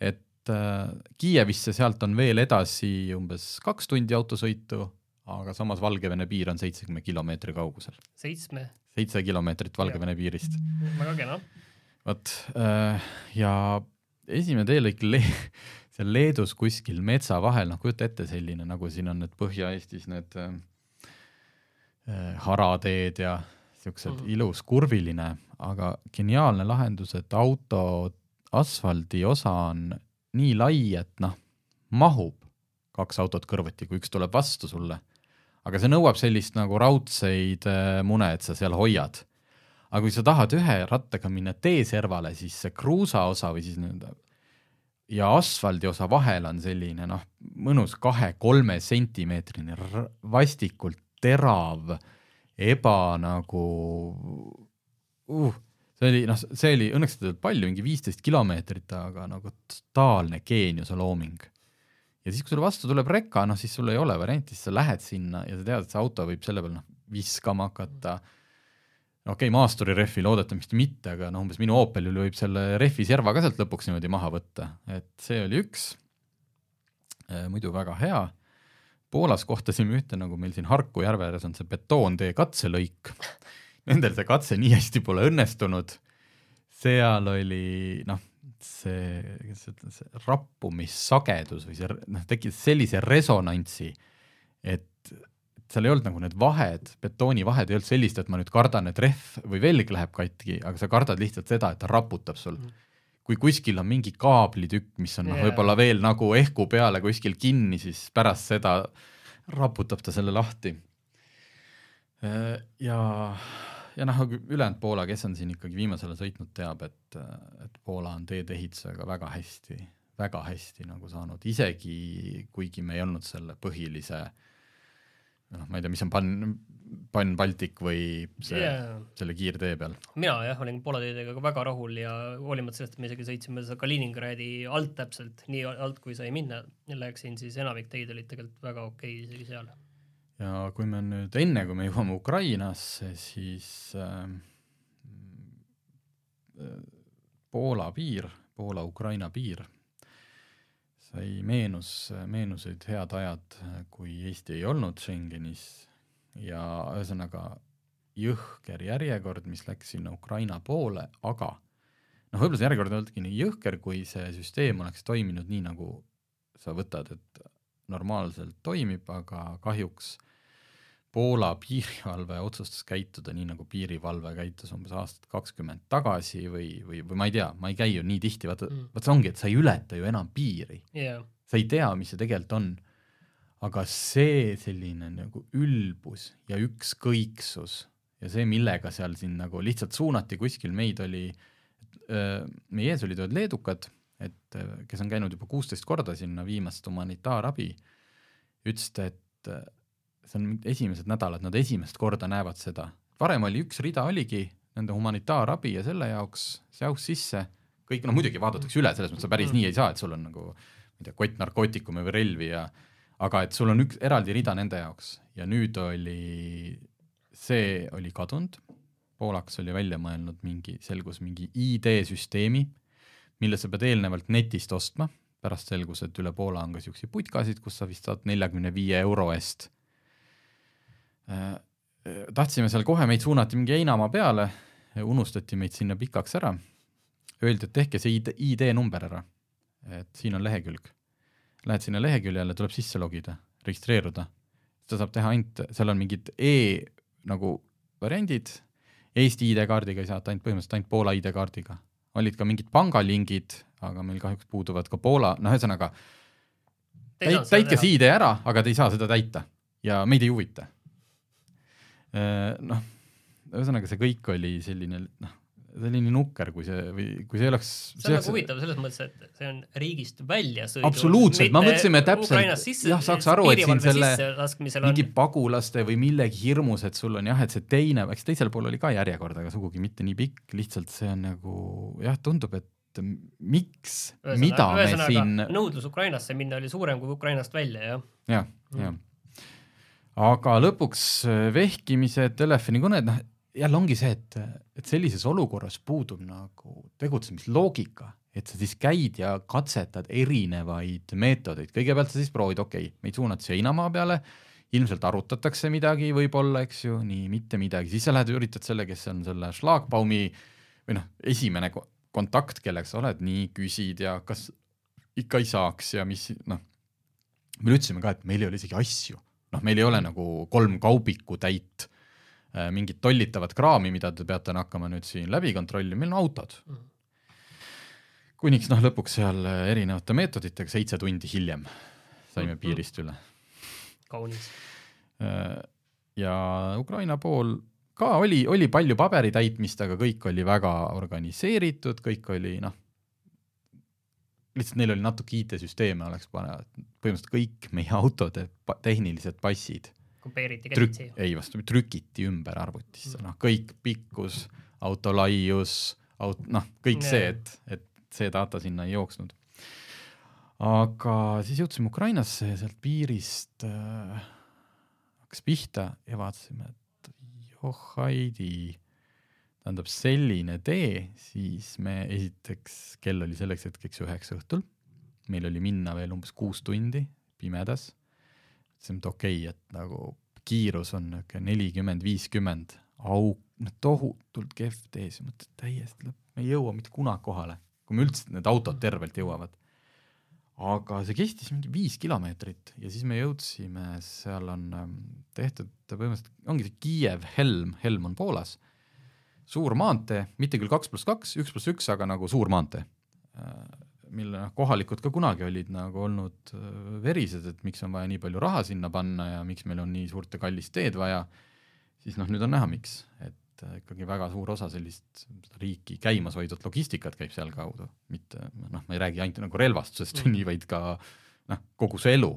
et äh, Kiievisse sealt on veel edasi umbes kaks tundi autosõitu, aga samas Valgevene piir on seitsekümmend kilomeetri kaugusel. seitsme? seitse kilomeetrit Valgevene piirist. väga kena. vot äh, ja esimene teelõik le seal Leedus kuskil metsa vahel, noh kujuta ette selline, nagu siin on need Põhja-Eestis need äh, äh harateed ja siuksed mm. ilus kurviline, aga geniaalne lahendus, et auto asfaldi osa on nii lai, et noh, mahub kaks autot kõrvuti, kui üks tuleb vastu sulle aga see nõuab sellist nagu raudseid äh, mune, et sa seal hoiad. aga kui sa tahad ühe rattaga minna teeservale, siis see kruusa osa või siis nii-öelda ja asfaldi osa vahel on selline noh, mõnus kahe-kolme sentimeetrine vastikult terav, eba nagu uh, see oli noh, see oli õnneks seda palju, mingi viisteist kilomeetrit, aga nagu totaalne geeniuse looming ja siis, kui sulle vastu tuleb reka, noh siis sul ei ole varianti, siis sa lähed sinna ja sa tead, et see auto võib selle peal noh viskama hakata. okei okay,, maasturi rehvi loodetavasti mitte, aga noh, umbes minu Opelil võib selle rehvi serva ka sealt lõpuks niimoodi maha võtta, et see oli üks. Äh, muidu väga hea. Poolas kohtasime ühte, nagu meil siin Harku järve ääres on see betoontee katselõik. Nendel see katse nii hästi pole õnnestunud. seal oli noh see, kuidas ütelda, see rappumissagedus või see noh, tekitas sellise resonantsi, et seal ei olnud nagu need vahed, betoonivahed ei olnud sellist, et ma nüüd kardan, et rehv või velg läheb katki, aga sa kardad lihtsalt seda, et ta raputab sul mm. kui kuskil on mingi kaablitükk, mis on yeah. noh, võib-olla veel nagu ehku peale kuskil kinni, siis pärast seda raputab ta selle lahti. ja ja noh, ülejäänud Poola, kes on siin ikkagi viimasel ajal sõitnud, teab, et, et Poola on teedeehitusega väga hästi, väga hästi nagu saanud, isegi kuigi me ei olnud selle põhilise noh, ma ei tea, mis on Pan-, Pan Baltic või see yeah., selle kiirtee peal. mina jah, olin Poola teedega ka väga rahul ja hoolimata sellest, et me isegi sõitsime seda Kaliningradi alt täpselt, nii alt kui sai minna, läksin, siis enamik teid olid tegelikult väga okei okay, isegi seal ja kui me nüüd, enne kui me jõuame Ukrainasse, siis ähm, äh, Poola piir, Poola-Ukraina piir, sai, meenus, meenusid head ajad, kui Eesti ei olnud Schengenis. Ja ühesõnaga jõhker järjekord, mis läks sinna Ukraina poole, aga noh, võib-olla see järjekord ei olnudki nii jõhker, kui see süsteem oleks toiminud nii, nagu sa võtad, et normaalselt toimib, aga kahjuks Poola piirivalve otsustas käituda nii, nagu piirivalve käitus umbes aastat kakskümmend tagasi või, või, või ma ei tea, ma ei käi ju nii tihti, vaata mm., vaat see ongi, et sa ei ületa ju enam piiri yeah.. sa ei tea, mis see tegelikult on. aga see selline nagu ülbus ja ükskõiksus ja see, millega seal siin nagu lihtsalt suunati kuskil, meid oli, meie ees olid ühed leedukad, et kes on käinud juba kuusteist korda sinna viimast humanitaarabi ütles ta, et äh, see on esimesed nädalad, nad esimest korda näevad seda. varem oli üks rida oligi nende humanitaarabi ja selle jaoks, see auk sisse, kõik, no muidugi vaadatakse üle, selles mõttes sa päris nii ei saa, et sul on nagu ma ei tea, kott narkootikume või relvi ja aga et sul on üks eraldi rida nende jaoks ja nüüd oli, see oli kadunud. Poolaks oli välja mõelnud mingi, selgus mingi ID-süsteemi, mille sa pead eelnevalt netist ostma, pärast selgus, et üle Poola on ka siukseid putkasid, kus sa vist saad neljakümne viie euro eest tahtsime seal kohe, meid suunati mingi heinamaa peale, unustati meid sinna pikaks ära. Öeldi, et tehke see ID, ID-number ära, et siin on lehekülg. Lähed sinna leheküljele, tuleb sisse logida, registreeruda. seda saab teha ainult, seal on mingid E nagu variandid, Eesti ID-kaardiga ei saa, ainult põhimõtteliselt ainult Poola ID-kaardiga. olid ka mingid pangalingid, aga meil kahjuks puuduvad ka Poola, noh, ühesõnaga täit, täitke see ID ära, aga te ei saa seda täita ja meid ei huvita Äh, noh, ühesõnaga see kõik oli selline noh, see oli nii nukker, kui see või kui see oleks. see on nagu huvitav selles mõttes, et see on riigist välja sõidu. absoluutselt, me mõtlesime täpselt, jah, saaks aru, et siin selle mingi on... pagulaste või millegi hirmus, et sul on jah, et see teine, eks teisel pool oli ka järjekord, aga sugugi mitte nii pikk, lihtsalt see on nagu jah, tundub, et miks, mida me siin. nõudlus Ukrainasse minna oli suurem kui Ukrainast välja, jah. jah, jah aga lõpuks äh, vehkimised, telefonikõned, noh jälle ongi see, et, et sellises olukorras puudub nagu tegutsemisloogika, et sa siis käid ja katsetad erinevaid meetodeid, kõigepealt sa siis proovid, okei okay,, meid suunatakse heinamaa peale, ilmselt arutatakse midagi võib-olla, eks ju, nii mitte midagi, siis sa lähed üritad selle, kes on selle Schlagbaumi või noh, esimene kontakt, kellega sa oled, nii küsid ja kas ikka ei saaks ja mis noh, me ütlesime ka, et meil ei ole isegi asju noh, meil ei ole nagu kolm kaubikutäit äh, mingit tollitavat kraami, mida te peate hakkama nüüd siin läbi kontrollima, meil on autod mm.. kuniks noh, lõpuks seal äh, erinevate meetoditega seitse tundi hiljem saime mm. piirist üle. kaunis. Äh, ja Ukraina pool ka oli, oli palju paberi täitmist, aga kõik oli väga organiseeritud, kõik oli noh lihtsalt neil oli natuke IT-süsteeme oleks vaja, põhimõtteliselt kõik meie autode tehnilised passid kopeeriti käsitsi? ei, vastupidi, trükiti ümber arvutisse mm., noh, kõik pikkus, auto laius, aut-, noh, kõik yeah. see, et, et see data sinna ei jooksnud. aga siis jõudsime Ukrainasse ja sealt piirist äh, hakkas pihta ja vaatasime, et joh, Heidi tähendab selline tee, siis me esiteks, kell oli selleks hetkeks üheksa õhtul, meil oli minna veel umbes kuus tundi pimedas, mõtlesime, et okei okay,, et nagu kiirus on niisugune nelikümmend, viiskümmend, auk, noh tohutult kehv tee, siis mõtled täiesti lõpp, me ei jõua mitte kunagi kohale, kui me üldse need autod tervelt jõuavad. aga see kestis mingi viis kilomeetrit ja siis me jõudsime, seal on ähm, tehtud põhimõtteliselt, ongi see Kiiev, Helm, Helm on Poolas suur maantee, mitte küll kaks pluss kaks, üks pluss üks, aga nagu suur maantee, mille noh, kohalikud ka kunagi olid nagu olnud äh, verised, et miks on vaja nii palju raha sinna panna ja miks meil on nii suurt ja kallist teed vaja, siis noh, nüüd on näha, miks, et äh, ikkagi väga suur osa sellist riiki käimas hoidvat logistikat käib sealkaudu, mitte noh, ma ei räägi ainult nagu relvastusest mm. nii, vaid ka noh, kogu see elu,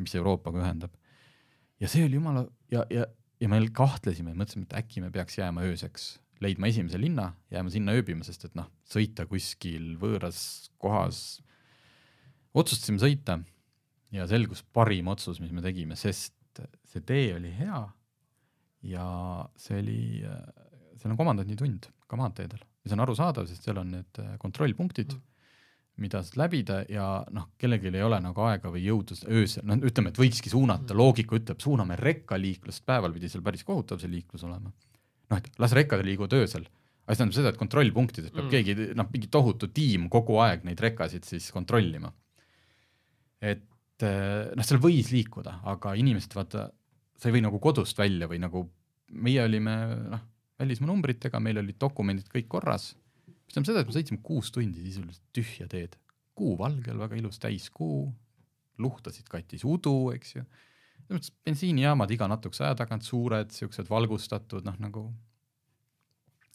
mis Euroopaga ühendab. ja see oli jumala ja, ja, ja me kahtlesime, mõtlesime, et äkki me peaks jääma ööseks leidma esimese linna, jääma sinna ööbima, sest et noh, sõita kuskil võõras kohas, otsustasime sõita ja selgus parim otsus, mis me tegime, sest see tee oli hea ja see oli, seal on komandanditund ka maanteedel ja see on arusaadav, sest seal on need kontrollpunktid mm., mida saad läbida ja noh, kellelgi ei ole nagu aega või jõudu öösel, noh ütleme, et võikski suunata loogika ütleb, suuname rekkaliiklust, päeval pidi seal päris kohutav see liiklus olema noh, et las rekkad liiguvad öösel. aga see tähendab seda, et kontrollpunktides peab mm. keegi, noh, mingi tohutu tiim kogu aeg neid rekkasid siis kontrollima. et eh, noh, seal võis liikuda, aga inimesed vaata, sa ei või nagu kodust välja või nagu meie olime noh, välismaa numbritega, meil olid dokumendid kõik korras. mis tähendab seda, et me sõitsime kuus tundi sisuliselt tühja teed, kuu valgel, väga ilus täiskuu, luhtasid katis udu, eks ju bensiinijaamad iga natukese aja tagant suured, siuksed valgustatud, noh nagu,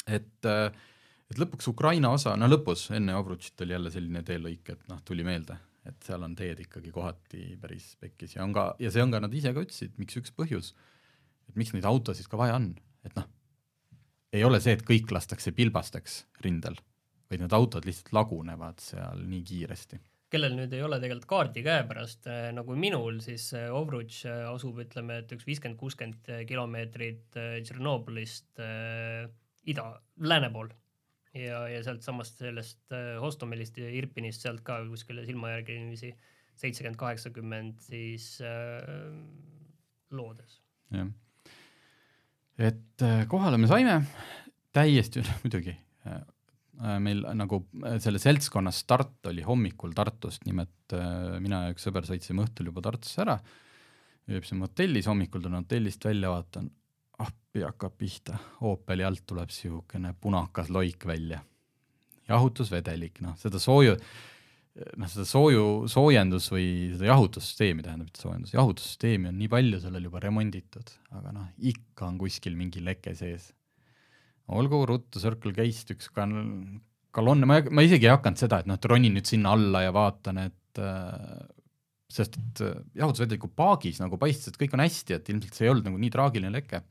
et, et lõpuks Ukraina osa, no lõpus enne Ovrutšit oli jälle selline teelõik, et noh, tuli meelde, et seal on teed ikkagi kohati päris pekkis ja on ka, ja see on ka, nad ise ka ütlesid, miks üks põhjus, et miks neid autosid ka vaja on, et noh, ei ole see, et kõik lastakse pilbasteks rindel, vaid need autod lihtsalt lagunevad seal nii kiiresti kellel nüüd ei ole tegelikult kaarti käepärast äh, nagu minul, siis äh, Ovruč äh, asub, ütleme, et üks viiskümmend, kuuskümmend kilomeetrit Tšernobõlist ida, lääne pool. ja, ja sealtsamast sellest Hostomelist ja Irpinist sealt ka kuskile silma järgi niiviisi seitsekümmend, kaheksakümmend siis äh, loodes. jah, et kohale me saime täiesti, muidugi meil nagu äh, selle seltskonna start oli hommikul Tartust, nimelt mina ja üks sõber sõitsime õhtul juba Tartusse ära, ööbisime hotellis, hommikul tulen hotellist välja, vaatan, appi hakkab pihta, Opeli alt tuleb niisugune punakas loik välja. jahutusvedelik, noh, seda sooju, noh, seda sooju, soojendus või seda jahutussüsteemi, tähendab, mitte soojendus, jahutussüsteemi on nii palju sellel juba remonditud, aga noh, ikka on kuskil mingi leke sees. Olgu, ruttu Circle K-st üks kal-, kalonne, ma, ma isegi ei hakanud seda, et noh, et ronin nüüd sinna alla ja vaatan, et äh, sest et äh, jahutusvedeliku paagis nagu paistis, et kõik on hästi, et ilmselt see ei olnud nagu nii traagiline leke.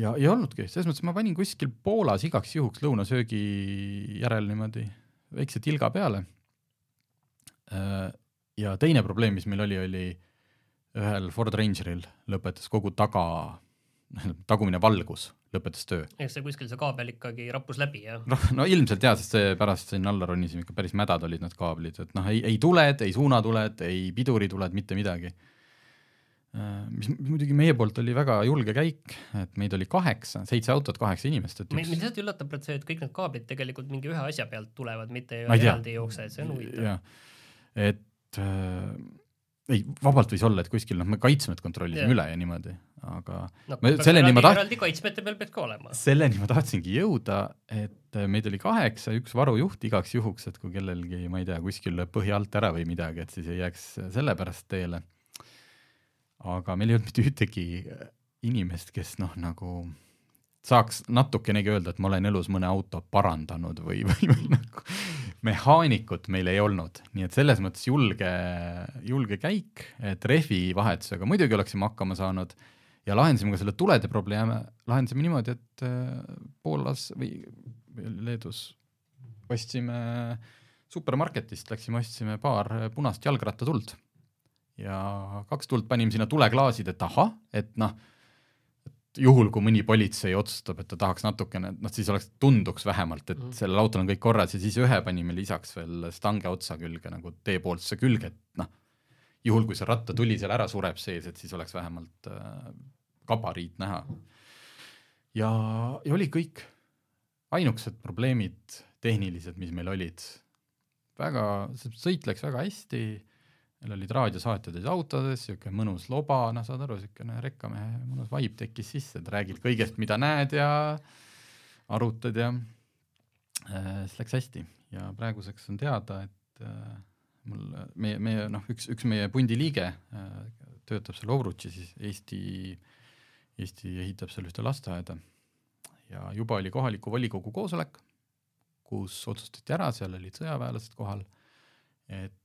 Ja ei olnudki, selles mõttes ma panin kuskil Poolas igaks juhuks lõunasöögi järel niimoodi väikse tilga peale. Äh, ja teine probleem, mis meil oli, oli ühel Ford Rangeril lõpetas kogu taga, tagumine valgus lõpetas töö. eks see kuskil see kaabel ikkagi rappus läbi, jah? noh, no ilmselt jaa, sest see pärast sinna alla ronisime, ikka päris mädad olid need kaablid, et noh, ei, ei tuled, ei suunatuled, ei pidurituled, mitte midagi Äh, mis muidugi meie poolt oli väga julge käik, et meid oli kaheksa, seitse autot, kaheksa inimest, et üks. mind lihtsalt üllatab praegu see, et kõik need kaablid tegelikult mingi ühe asja pealt tulevad, mitte eraldi ei jookse, et see on huvitav. et äh, ei, vabalt võis olla, et kuskil noh, me kaitsmed kontrollisime ja. üle ja niimoodi, aga no, me, selleni ma taht-. eraldi kaitsmete peal peaks ka olema. selleni ma tahtsingi jõuda, et meid oli kaheksa, üks varujuht igaks juhuks, et kui kellelgi, ma ei tea, kuskil lööb põhi alt ära või midagi, et siis ei jääks selle pärast teele aga meil ei olnud mitte ühtegi inimest, kes noh, nagu saaks natukenegi öelda, et ma olen elus mõne auto parandanud või, või, või nagu mehaanikut meil ei olnud, nii et selles mõttes julge, julge käik, et rehvi vahetusega muidugi oleksime hakkama saanud ja lahendasime ka selle tulede probleeme, lahendasime niimoodi, et äh, Poolas või Leedus ostsime supermarketist, läksime, ostsime paar punast jalgrattatuld. Ja kaks tuld panime sinna tuleklaasid, et ahah, et noh, juhul, kui mõni politsei otsustab, et ta tahaks natukene, noh siis oleks, tunduks vähemalt, et mm. sellel autol on kõik korras ja siis ühe panime lisaks veel stange otsa külge nagu teepoolse külge, et noh, juhul kui see rattatuli seal ära sureb sees, et siis oleks vähemalt äh, gabariit näha. ja, ja oli kõik. ainukesed probleemid tehnilised, mis meil olid, väga, sõit läks väga hästi meil olid raadiosaatjad olid autodes, niisugune mõnus loba, noh, saad aru, niisugune rekkamehe mõnus vibe tekkis sisse, et räägid kõigest, mida näed ja arutad ja äh, siis läks hästi. Ja praeguseks on teada, et äh, mul, meie, meie noh, üks, üks meie pundi liige äh, töötab seal Ovrutši, siis Eesti, Eesti ehitab seal ühte lasteaeda. Ja juba oli kohaliku volikogu koosolek, kus otsustati ära, seal olid sõjaväelased kohal, et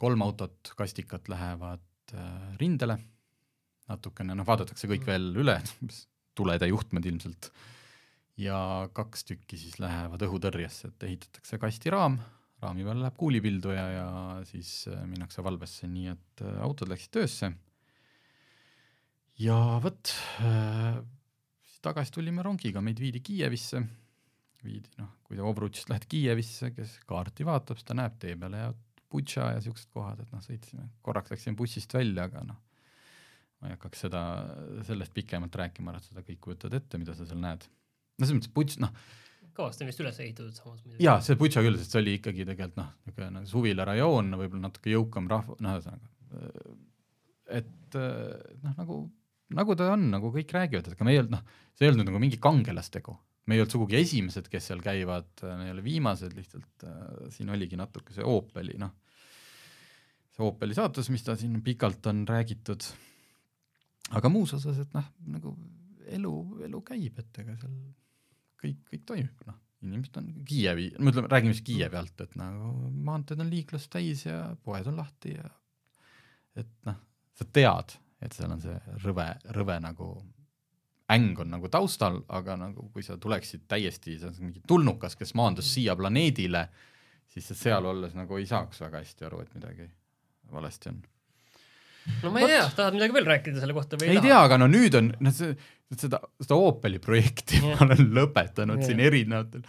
kolm autot, kastikat lähevad äh, rindele, natukene, noh, vaadatakse kõik mm. veel üle, tulede juhtmed ilmselt, ja kaks tükki siis lähevad õhutõrjesse, et ehitatakse kastiraam, raami peal läheb kuulipildu ja, siis äh, minnakse valvesse, nii et autod läksid töösse. ja vot, siis tagasi tulime rongiga, meid viidi Kiievisse, viidi noh, kui sa Obrutšist lähed Kiievisse, kes kaarti vaatab, siis ta näeb tee peale ja Butša ja siuksed kohad, et noh, sõitsime, korraks läksime bussist välja, aga noh, ma ei hakkaks seda, sellest pikemalt rääkima, et seda kõik kujutad ette, mida sa seal näed. no selles mõttes Butš, noh. kõvasti on vist üles ehitatud samas muidugi. jaa, see Butša küll, sest see oli ikkagi tegelikult noh, niisugune nagu suvilarajoon, võib-olla natuke jõukam rahva, noh, ühesõnaga, et noh, nagu, nagu ta on, nagu kõik räägivad, et ega me ei olnud, noh, see ei olnud nagu mingi kangelastegu me ei olnud sugugi esimesed, kes seal käivad, me ei ole viimased, lihtsalt äh, siin oligi natuke see Opeli, noh, see Opeli saatus, mis ta siin pikalt on räägitud. aga muus osas, et noh, nagu elu, elu käib, et ega seal kõik, kõik toimib, noh, inimesed on Kiievi, ma ütlen, räägime siis Kiievi alt, et nagu maanteed on liiklust täis ja poed on lahti ja et noh, sa tead, et seal on see rõve, rõve nagu äng on nagu taustal, aga nagu kui sa tuleksid täiesti, sa oled mingi tulnukas, kes maandus siia planeedile, siis sa seal olles nagu ei saaks väga hästi aru, et midagi valesti on. no ma ei tea, tahad midagi veel rääkida selle kohta või ei tea, aga no nüüd on, noh see, seda, seda Opeli projekti ma olen lõpetanud ja. siin erinevatel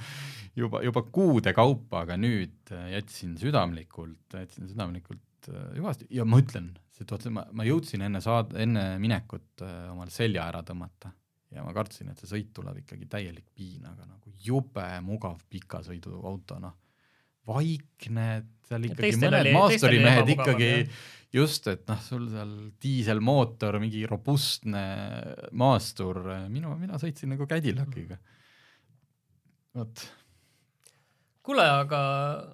juba, juba kuude kaupa, aga nüüd jätsin südamlikult, jätsin südamlikult äh, hüvasti ja ma ütlen, see, ma, ma jõudsin enne saad-, enne minekut äh, omale selja ära tõmmata ja ma kartsin, et see sõit tuleb ikkagi täielik piin, aga nagu jube mugav pikasõiduauto, noh, vaikne, seal ikkagi mõned maasturimehed ikkagi just, et noh, sul seal diiselmootor, mingi robustne maastur, minu, mina sõitsin nagu Cadillaciga. vot. kuule, aga,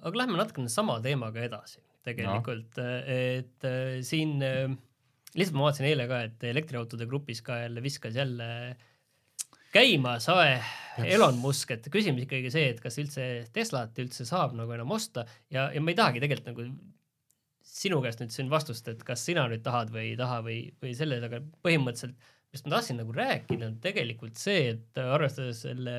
aga lähme natukene sama teemaga edasi tegelikult, et siin lihtsalt ma vaatasin eile ka, et elektriautode grupis ka jälle viskas jälle käima sae Elon Musk, et küsimus ikkagi see, et kas üldse Teslat üldse saab nagu enam osta. Ja, ja ma ei tahagi tegelikult nagu sinu käest nüüd siin vastust, et kas sina nüüd tahad või ei taha või, või selle, aga põhimõtteliselt, millest ma tahtsin nagu rääkida, on tegelikult see, et arvestades selle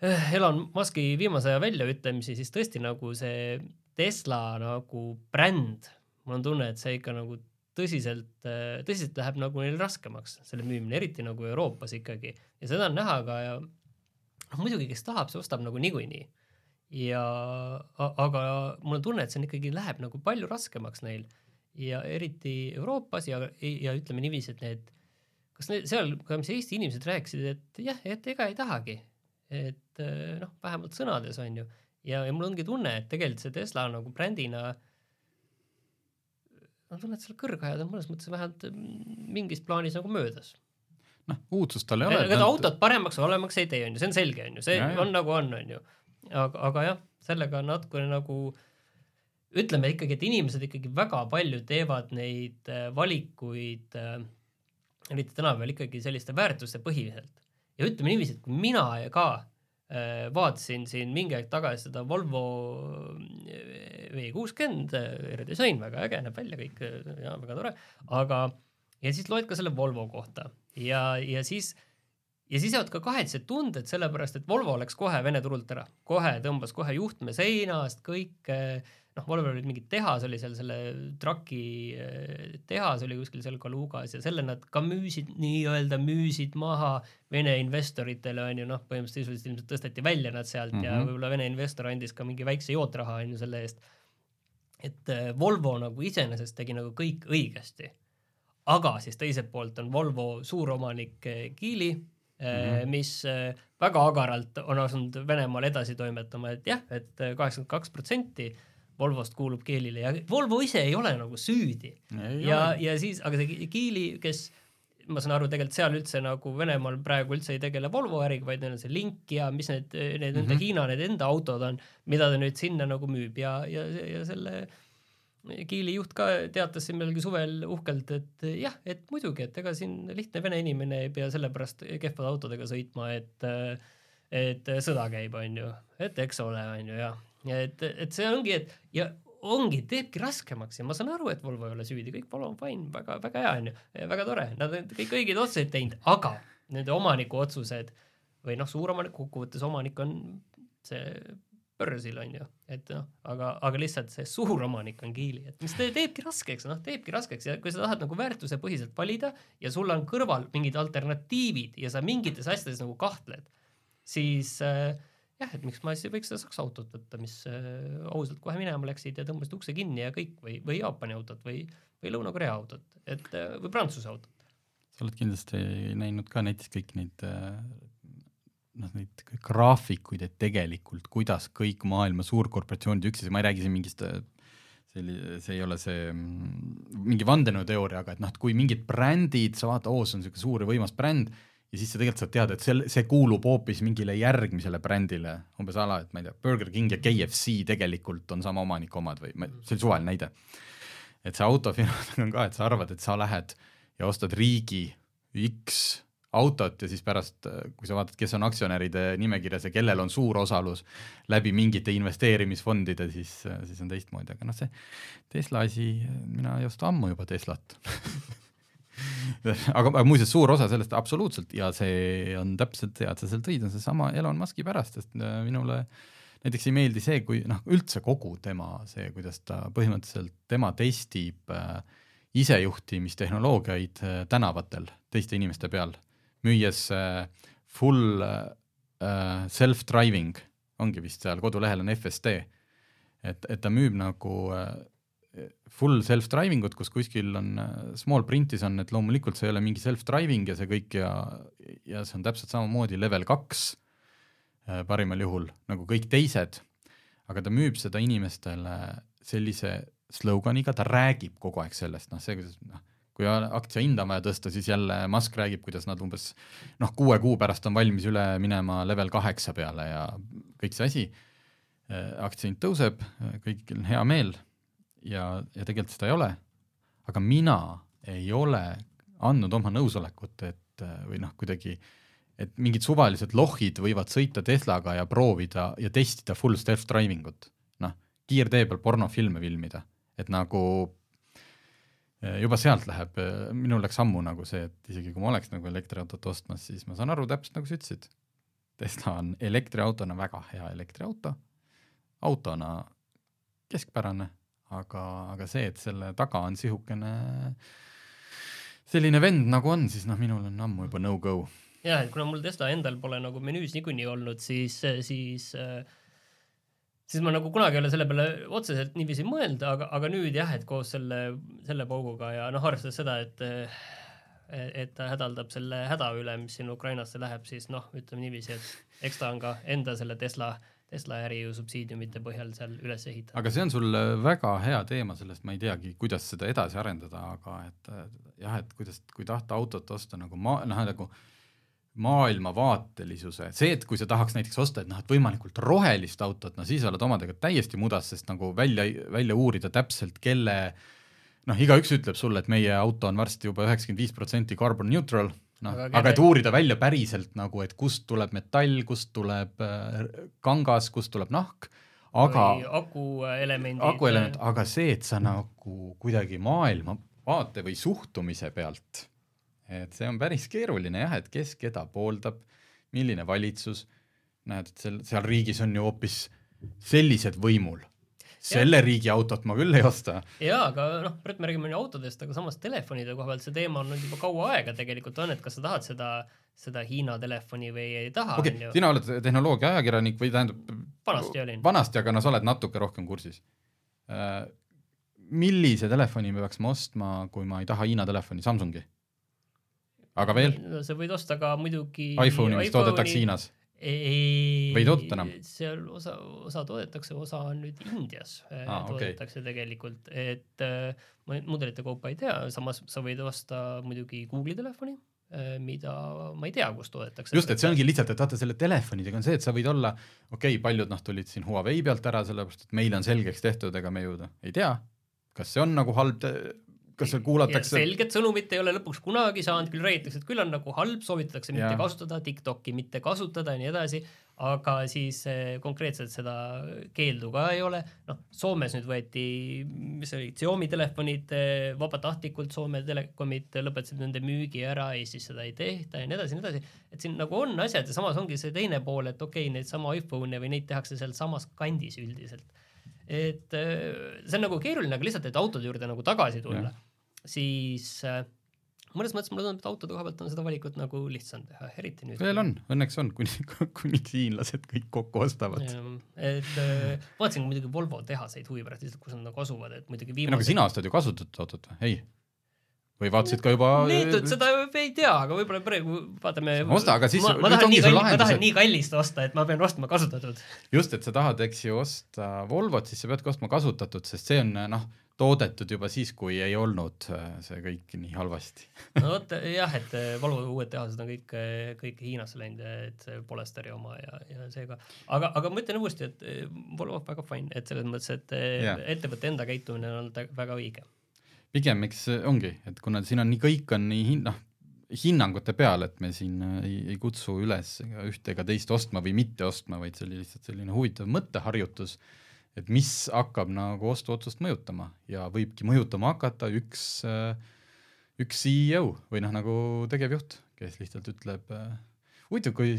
eh, Elon Musk'i viimase aja väljaütlemisi, siis tõesti nagu see Tesla nagu bränd, mul on tunne, et see ikka nagu tõsiselt, tõsiselt läheb nagu neil raskemaks, selle müümine, eriti nagu Euroopas ikkagi. Ja seda on näha ka ja noh, muidugi, kes tahab, see ostab nagu niikuinii. ja aga mul on tunne, et see on ikkagi läheb nagu palju raskemaks neil. Ja eriti Euroopas ja, ja ütleme niiviisi, et need, kas need seal, mis Eesti inimesed rääkisid, et jah, et ega ei tahagi, et noh, vähemalt sõnades on ju. Ja, ja mul ongi tunne, et tegelikult see Tesla nagu brändina äh, ma tunnen, et seal kõrgajad on mõnes mõttes vähemalt mm, mingis plaanis nagu möödas. noh, uudsust tal ei ole. ega ta autot paremaks või halvemaks ei tee, on ju, see on selge, on ju, see ja, on nagu on, on ju. aga, aga jah, sellega natukene nagu ütleme ikkagi, et inimesed ikkagi väga palju teevad neid äh, valikuid äh,, eriti tänapäeval ikkagi selliste väärtuste põhiselt. ja ütleme niiviisi, et kui mina ka vaatasin siin mingi aeg tagasi seda Volvo äh, V60 redisain, väga äge, näeb välja kõik ja väga tore, aga ja siis loed ka selle Volvo kohta. Ja, ja siis ja siis jäävad ka kahetsed tunded, sellepärast et Volvo läks kohe Vene turult ära, kohe tõmbas kohe juhtme seinast, kõik äh, noh, Volveril oli mingi tehas oli seal selle traki eh, tehas oli kuskil seal Kalugas ja selle nad ka müüsid, nii-öelda müüsid maha Vene investoritele onju, noh, põhimõtteliselt ilmselt tõsteti välja nad sealt mm -hmm. ja mhm. võib-olla Vene investor andis ka mingi väikse jootraha onju selle eest. et eh, Volvo nagu iseenesest tegi nagu kõik õigesti. aga siis teiselt poolt on Volvo suuromanik eh, Geely mm, -hmm. mis väga agaralt on asunud Venemaal edasi toimetama, et jah, et kaheksakümmend kaks protsenti Volvost kuulub Geelile ja Volvo ise ei ole nagu süüdi. ja, ja siis, aga see Geely, kes ma saan aru, tegelikult seal üldse nagu Venemaal praegu üldse ei tegele Volvo äriga, vaid neil on see Link ja mis need, need mm -hmm. enda Hiina need enda autod on, mida ta nüüd sinna nagu müüb ja, ja, ja selle Kiili juht ka teatas siin millalgi suvel uhkelt, et jah, et muidugi, et ega siin lihtne vene inimene ei pea sellepärast kehvade autodega sõitma, et et sõda käib, onju, et eks ole, onju, jah et, et see ongi, et ja ongi, teebki raskemaks ja ma saan aru, et Volvo ei ole süüdi, kõik on fine, väga, väga hea onju, väga tore, nad on kõik õigeid otsuseid teinud, aga nende omaniku otsused või noh, suuromanik, kokkuvõttes omanik on see börsil on ju, et noh, aga, aga lihtsalt see suuromanik on Kiili, et mis te, teebki raskeks, noh, teebki raskeks. Ja kui sa tahad nagu väärtusepõhiselt valida ja sul on kõrval mingid alternatiivid ja sa mingites asjades nagu kahtled, siis äh, jah, et miks ma siis ei võiks seda Saksa autot võtta, mis äh, ausalt kohe minema läksid ja tõmbasid ukse kinni ja kõik või, või Jaapani autot või, või Lõuna-Korea autot, et äh, või Prantsuse autot. sa oled kindlasti näinud ka näiteks kõik neid äh, noh, neid graafikuid, et tegelikult kuidas kõik maailma suurkorporatsioonid üksteise, ma ei räägi siin mingist selli-, see ei ole see mm, mingi vandenõuteooria, aga et noh, et kui mingid brändid, sa vaatad, oo, see on niisugune suur ja võimas bränd ja siis sa tegelikult saad teada, et see, see kuulub hoopis mingile järgmisele brändile, umbes ala, et ma ei tea, Burger King ja KFC tegelikult on sama omaniku omad või ma, see oli suvaline näide. et see autofirmadega on ka, et sa arvad, et sa lähed ja ostad riigi X autot ja siis pärast, kui sa vaatad, kes on aktsionäride nimekirjas ja kellel on suur osalus läbi mingite investeerimisfondide, siis, siis on teistmoodi, aga noh, see Tesla asi, mina ei osta ammu juba Teslat aga, aga muuseas, suur osa sellest absoluutselt ja see on täpselt hea, et sa seal tõid, on seesama Elon Musk'i pärast, sest äh, minule näiteks ei meeldi see, kui noh, üldse kogu tema see, kuidas ta põhimõtteliselt, tema testib äh, isejuhtimistehnoloogiaid äh, tänavatel teiste inimeste peal müües äh, full äh, self-driving, ongi vist seal kodulehel on FSD, et, et ta müüb nagu äh, full self-driving ut, kus kuskil on small print'is on, et loomulikult see ei ole mingi self-driving ja see kõik ja, ja see on täpselt samamoodi level kaks parimal juhul nagu kõik teised, aga ta müüb seda inimestele sellise sloganiga, ta räägib kogu aeg sellest, noh, see, kuidas noh, kui aktsia hinda on vaja tõsta, siis jälle Musk räägib, kuidas nad umbes noh, kuue kuu pärast on valmis üle minema level kaheksa peale ja kõik see asi. Äh, aktsia hind tõuseb, kõigil on hea meel ja, ja tegelikult seda ei ole. aga mina ei ole andnud oma nõusolekut, et või noh, kuidagi, et mingid suvalised lohid võivad sõita Teslaga ja proovida ja testida full self-driving ut. noh, kiirtee peal pornofilme filmida, et nagu Äh, juba sealt läheb, äh, minul läks ammu nagu see, et isegi kui ma oleks nagu elektriautot ostmas, siis ma saan aru täpselt nagu sa ütlesid. Tesla on elektriautona väga hea elektriauto, autona keskpärane, aga, aga see, et selle taga on sihukene selline vend nagu on, siis noh, minul on ammu juba no-go. jah, et kuna mul Tesla endal pole nagu menüüs niikuinii olnud, siis, siis äh, siis ma nagu kunagi ei ole selle peale otseselt niiviisi mõelnud, aga, aga nüüd jah, et koos selle, selle pauguga ja noh, arvestades seda, et et ta hädaldab selle häda üle, mis siin Ukrainasse läheb, siis noh, ütleme niiviisi, et eks ta on ka enda selle Tesla, Tesla äri ju subsiidiumite põhjal seal üles ehitanud. aga see on sul väga hea teema, sellest ma ei teagi, kuidas seda edasi arendada, aga et jah, et kuidas, kui tahta autot osta nagu ma, noh nagu maailmavaatelisuse, see, et kui sa tahaks näiteks osta, et noh, et võimalikult rohelist autot, no siis oled omadega täiesti mudas, sest nagu välja, välja uurida täpselt, kelle noh, igaüks ütleb sulle, et meie auto on varsti juba üheksakümmend viis protsenti carbon neutral, noh, aga et uurida välja päriselt nagu, et kust tuleb metall, kust tuleb äh, kangas, kust tuleb nahk, aga akuelemendid. akuelement, aga see, et sa nagu kuidagi maailmavaate või suhtumise pealt et see on päris keeruline jah, et kes keda pooldab, milline valitsus, näed, et seal, seal riigis on ju hoopis sellised võimul. Selle riigi autot ma küll ei osta. jaa, aga noh, praegu me räägime autodest, aga samas telefonide koha pealt see teema on nüüd juba kaua aega tegelikult on, et kas sa tahad seda, seda Hiina telefoni või ei taha. okei okay,, sina oled tehnoloogia ajakirjanik või tähendab vanasti olin. vanasti, aga no sa oled natuke rohkem kursis äh, millise telefoni me peaksime ostma, kui ma ei taha Hiina telefoni, Samsungi? aga veel? no sa võid osta ka muidugi iPhone'i, mis toodetakse Hiinas? Ei, või ei toodeta enam? seal osa, osa toodetakse, osa on nüüd Indias ah, toodetakse okay. tegelikult, et äh, mudelite kaupa ei tea, samas sa võid osta muidugi Google'i telefoni äh,, mida ma ei tea, kus toodetakse. just, et see ongi lihtsalt, et vaata selle telefonidega on see, et sa võid olla, okei okay,, paljud noh, tulid siin Huawei pealt ära, sellepärast et meile on selgeks tehtud, ega me ju noh, ei tea, kas see on nagu halb kas seal kuulatakse? selget sõnumit ei ole lõpuks kunagi saanud, küll räägitakse, et küll on nagu halb, soovitatakse mitte ja. kasutada, Tiktoki mitte kasutada ja nii edasi, aga siis eh, konkreetselt seda keeldu ka ei ole. noh, Soomes nüüd võeti, mis see oli, Xiaomi telefonid eh, vabatahtlikult, Soome telekomid lõpetasid nende müügi ära, Eestis seda ei tehta ja nii edasi ja nii edasi. et siin nagu on asjad ja samas ongi see teine pool, et okei okay,, neid sama iPhone'e või neid tehakse sealsamas kandis üldiselt et eh, see on nagu keeruline, aga lihtsalt, et autode juurde nagu tagasi tulla siis äh, mõnes mõttes mulle tundub, et autode koha pealt on seda valikut nagu lihtsam teha, eriti nüüd. veel on, õnneks on, kuni, kuni hiinlased kõik kokku ostavad. et äh, vaatasin muidugi Volvo tehaseid huvi pärast lihtsalt, kus nad nagu asuvad, et muidugi viimased. no aga sina ostad ju kasutatud autot või? ei? või vaatasid ka juba Neetud, seda ei tea, aga võib-olla praegu vaatame. osta, aga siis. ma, ma tahan nii kallist, ma tahan nii kallist osta, et ma pean ostma kasutatud. just, et sa tahad, eks ju, osta Volvot, siis sa peadki ostma kasutatud, sest see on noh toodetud juba siis, kui ei olnud äh, see kõik nii halvasti no vot jah, et äh, Volvo uued tehased on kõik, äh, kõik Hiinasse läinud, et see Polestari oma ja, ja seega, aga, aga ma ütlen uuesti, et Volvo väga fine, et selles mõttes, et yeah. ettevõtte enda käitumine on olnud väga õige. pigem, eks ongi, et kuna siin on nii, kõik on nii hind-, noh, hinnangute peale, et me siin ei, ei kutsu üles ega ühte ega teist ostma või mitte ostma, vaid see oli lihtsalt selline huvitav mõtteharjutus, et mis hakkab nagu ostuotsust mõjutama ja võibki mõjutama hakata üks, äh, üks CEO või noh, nagu tegevjuht, kes lihtsalt ütleb, äh, huvitav, kui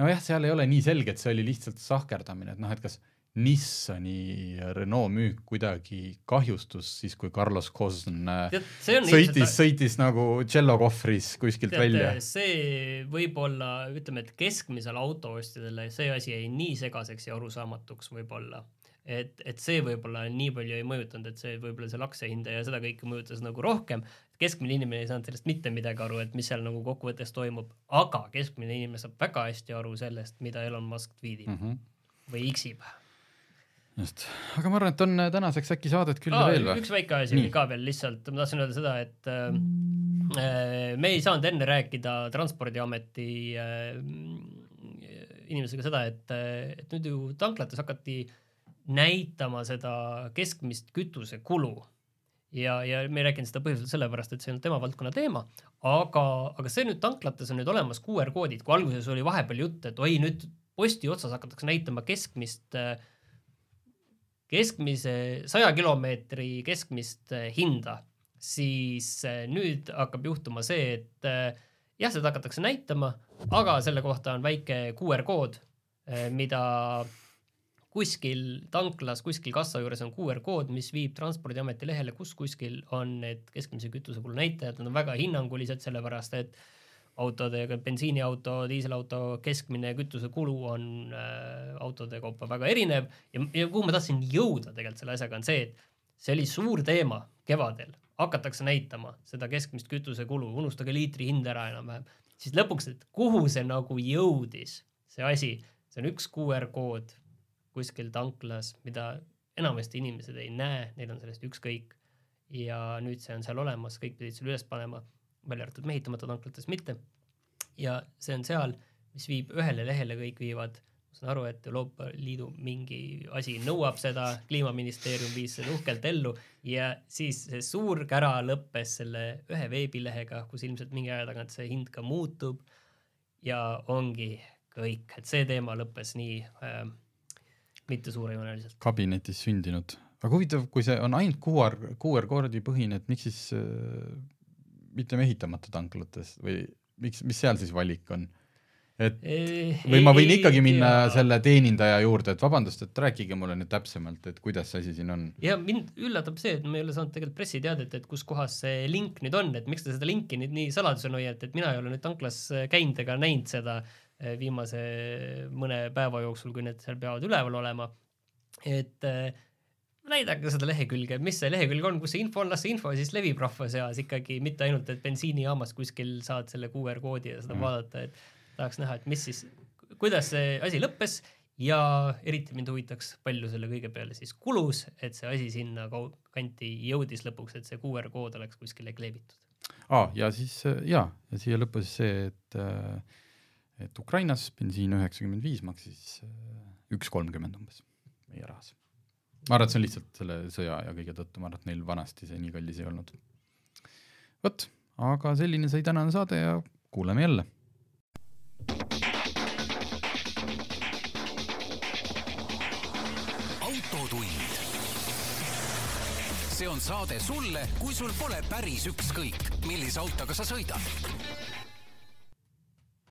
nojah, seal ei ole nii selge, et see oli lihtsalt sahkerdamine, et noh, et kas Nissani Renault müük kuidagi kahjustus siis, kui Carlos Ghosn äh, sõitis sõitis nagu tšellokohvris kuskilt tead, välja. see võib-olla, ütleme, et keskmisele autoostjadele see asi jäi nii segaseks ja arusaamatuks võib-olla, et, et see võib-olla nii palju ei mõjutanud, et see võib-olla seal aktsiahinda ja seda kõike mõjutas nagu rohkem. keskmine inimene ei saanud sellest mitte midagi aru, et mis seal nagu kokkuvõttes toimub, aga keskmine inimene saab väga hästi aru sellest, mida Elon Musk tweetib mm -hmm. või X-ib just, aga ma arvan, et on äh, tänaseks äkki saadet küll Aa, veel või? üks väike asi oli ka veel lihtsalt, ma tahtsin öelda seda, et äh, äh, me ei saanud enne rääkida Transpordiameti äh, inimesega seda, et, äh, et nüüd ju tanklates hakati näitama seda keskmist kütusekulu. Ja, ja me ei rääkinud seda põhjusel sellepärast, et see on tema valdkonna teema, aga, aga see nüüd tanklates on nüüd olemas QR koodid, kui alguses oli vahepeal jutt, et oi, nüüd posti otsas hakatakse näitama keskmist äh, keskmise, saja kilomeetri keskmist eh, hinda, siis eh, nüüd hakkab juhtuma see, et eh, jah, seda hakatakse näitama, aga selle kohta on väike QR kood, mida kuskil tanklas, kuskil kassa juures on QR kood, mis viib Transpordiameti lehele, kus kuskil on need keskmise kütusekulu näitajad, nad on väga hinnangulised, sellepärast et autodega, bensiiniauto, diiselauto keskmine kütusekulu on äh, autode kaupa väga erinev. Ja, ja kuhu ma tahtsin jõuda tegelikult selle asjaga on see, et see oli suur teema kevadel, hakatakse näitama seda keskmist kütusekulu, unustage liitri hind ära enam-vähem, siis lõpuks, et kuhu see nagu jõudis, see asi, see on üks QR kood kuskil tanklas, mida enamasti inimesed ei näe, neil on sellest ükskõik. ja nüüd see on seal olemas, kõik pidid selle üles panema välja arvatud mehitamata tanklates mitte. ja see on seal, mis viib ühele lehele, kõik viivad, ma saan aru, et Euroopa Liidu mingi asi nõuab seda, kliimaministeerium viis selle uhkelt ellu ja siis see suur kära lõppes selle ühe veebilehega, kus ilmselt mingi aja tagant see hind ka muutub. ja ongi kõik, et see teema lõppes nii äh, mitte suurejooneliselt. kabinetis sündinud, aga huvitav, kui see on ainult QR, QR koodi põhine, et miks siis äh mitte mehitamata tanklates või miks, mis seal siis valik on? et või ma võin ikkagi minna ja... selle teenindaja juurde, et vabandust, et rääkige mulle nüüd täpsemalt, et kuidas see asi siin on? ja mind üllatab see, et me ei ole saanud tegelikult pressiteadet, et kus kohas see link nüüd on, et miks te seda linki nüüd nii saladusena hoiate, et mina ei ole nüüd tanklas käinud ega näinud seda eh, viimase mõne päeva jooksul, kui need seal peavad üleval olema. et äh, näidake seda lehekülge, mis see lehekülg on, kus see info on, las see info siis levib rahva seas ikkagi, mitte ainult, et bensiinijaamas kuskil saad selle QR koodi ja seda mm. vaadata, et tahaks näha, et mis siis, kuidas see asi lõppes ja eriti mind huvitaks, palju selle kõige peale siis kulus, et see asi sinna kanti jõudis lõpuks, et see QR kood oleks kuskile kleebitud. aa, ja siis ja, ja siia lõppes see, et et Ukrainas bensiin üheksakümmend viis maksis üks kolmkümmend umbes meie rahas ma arvan, et see on lihtsalt selle sõja ja kõige tõttu, ma arvan, et neil vanasti see nii kallis ei olnud. vot, aga selline sai tänane saade ja kuuleme jälle. autotund. see on saade sulle, kui sul pole päris ükskõik, millise autoga sa sõidad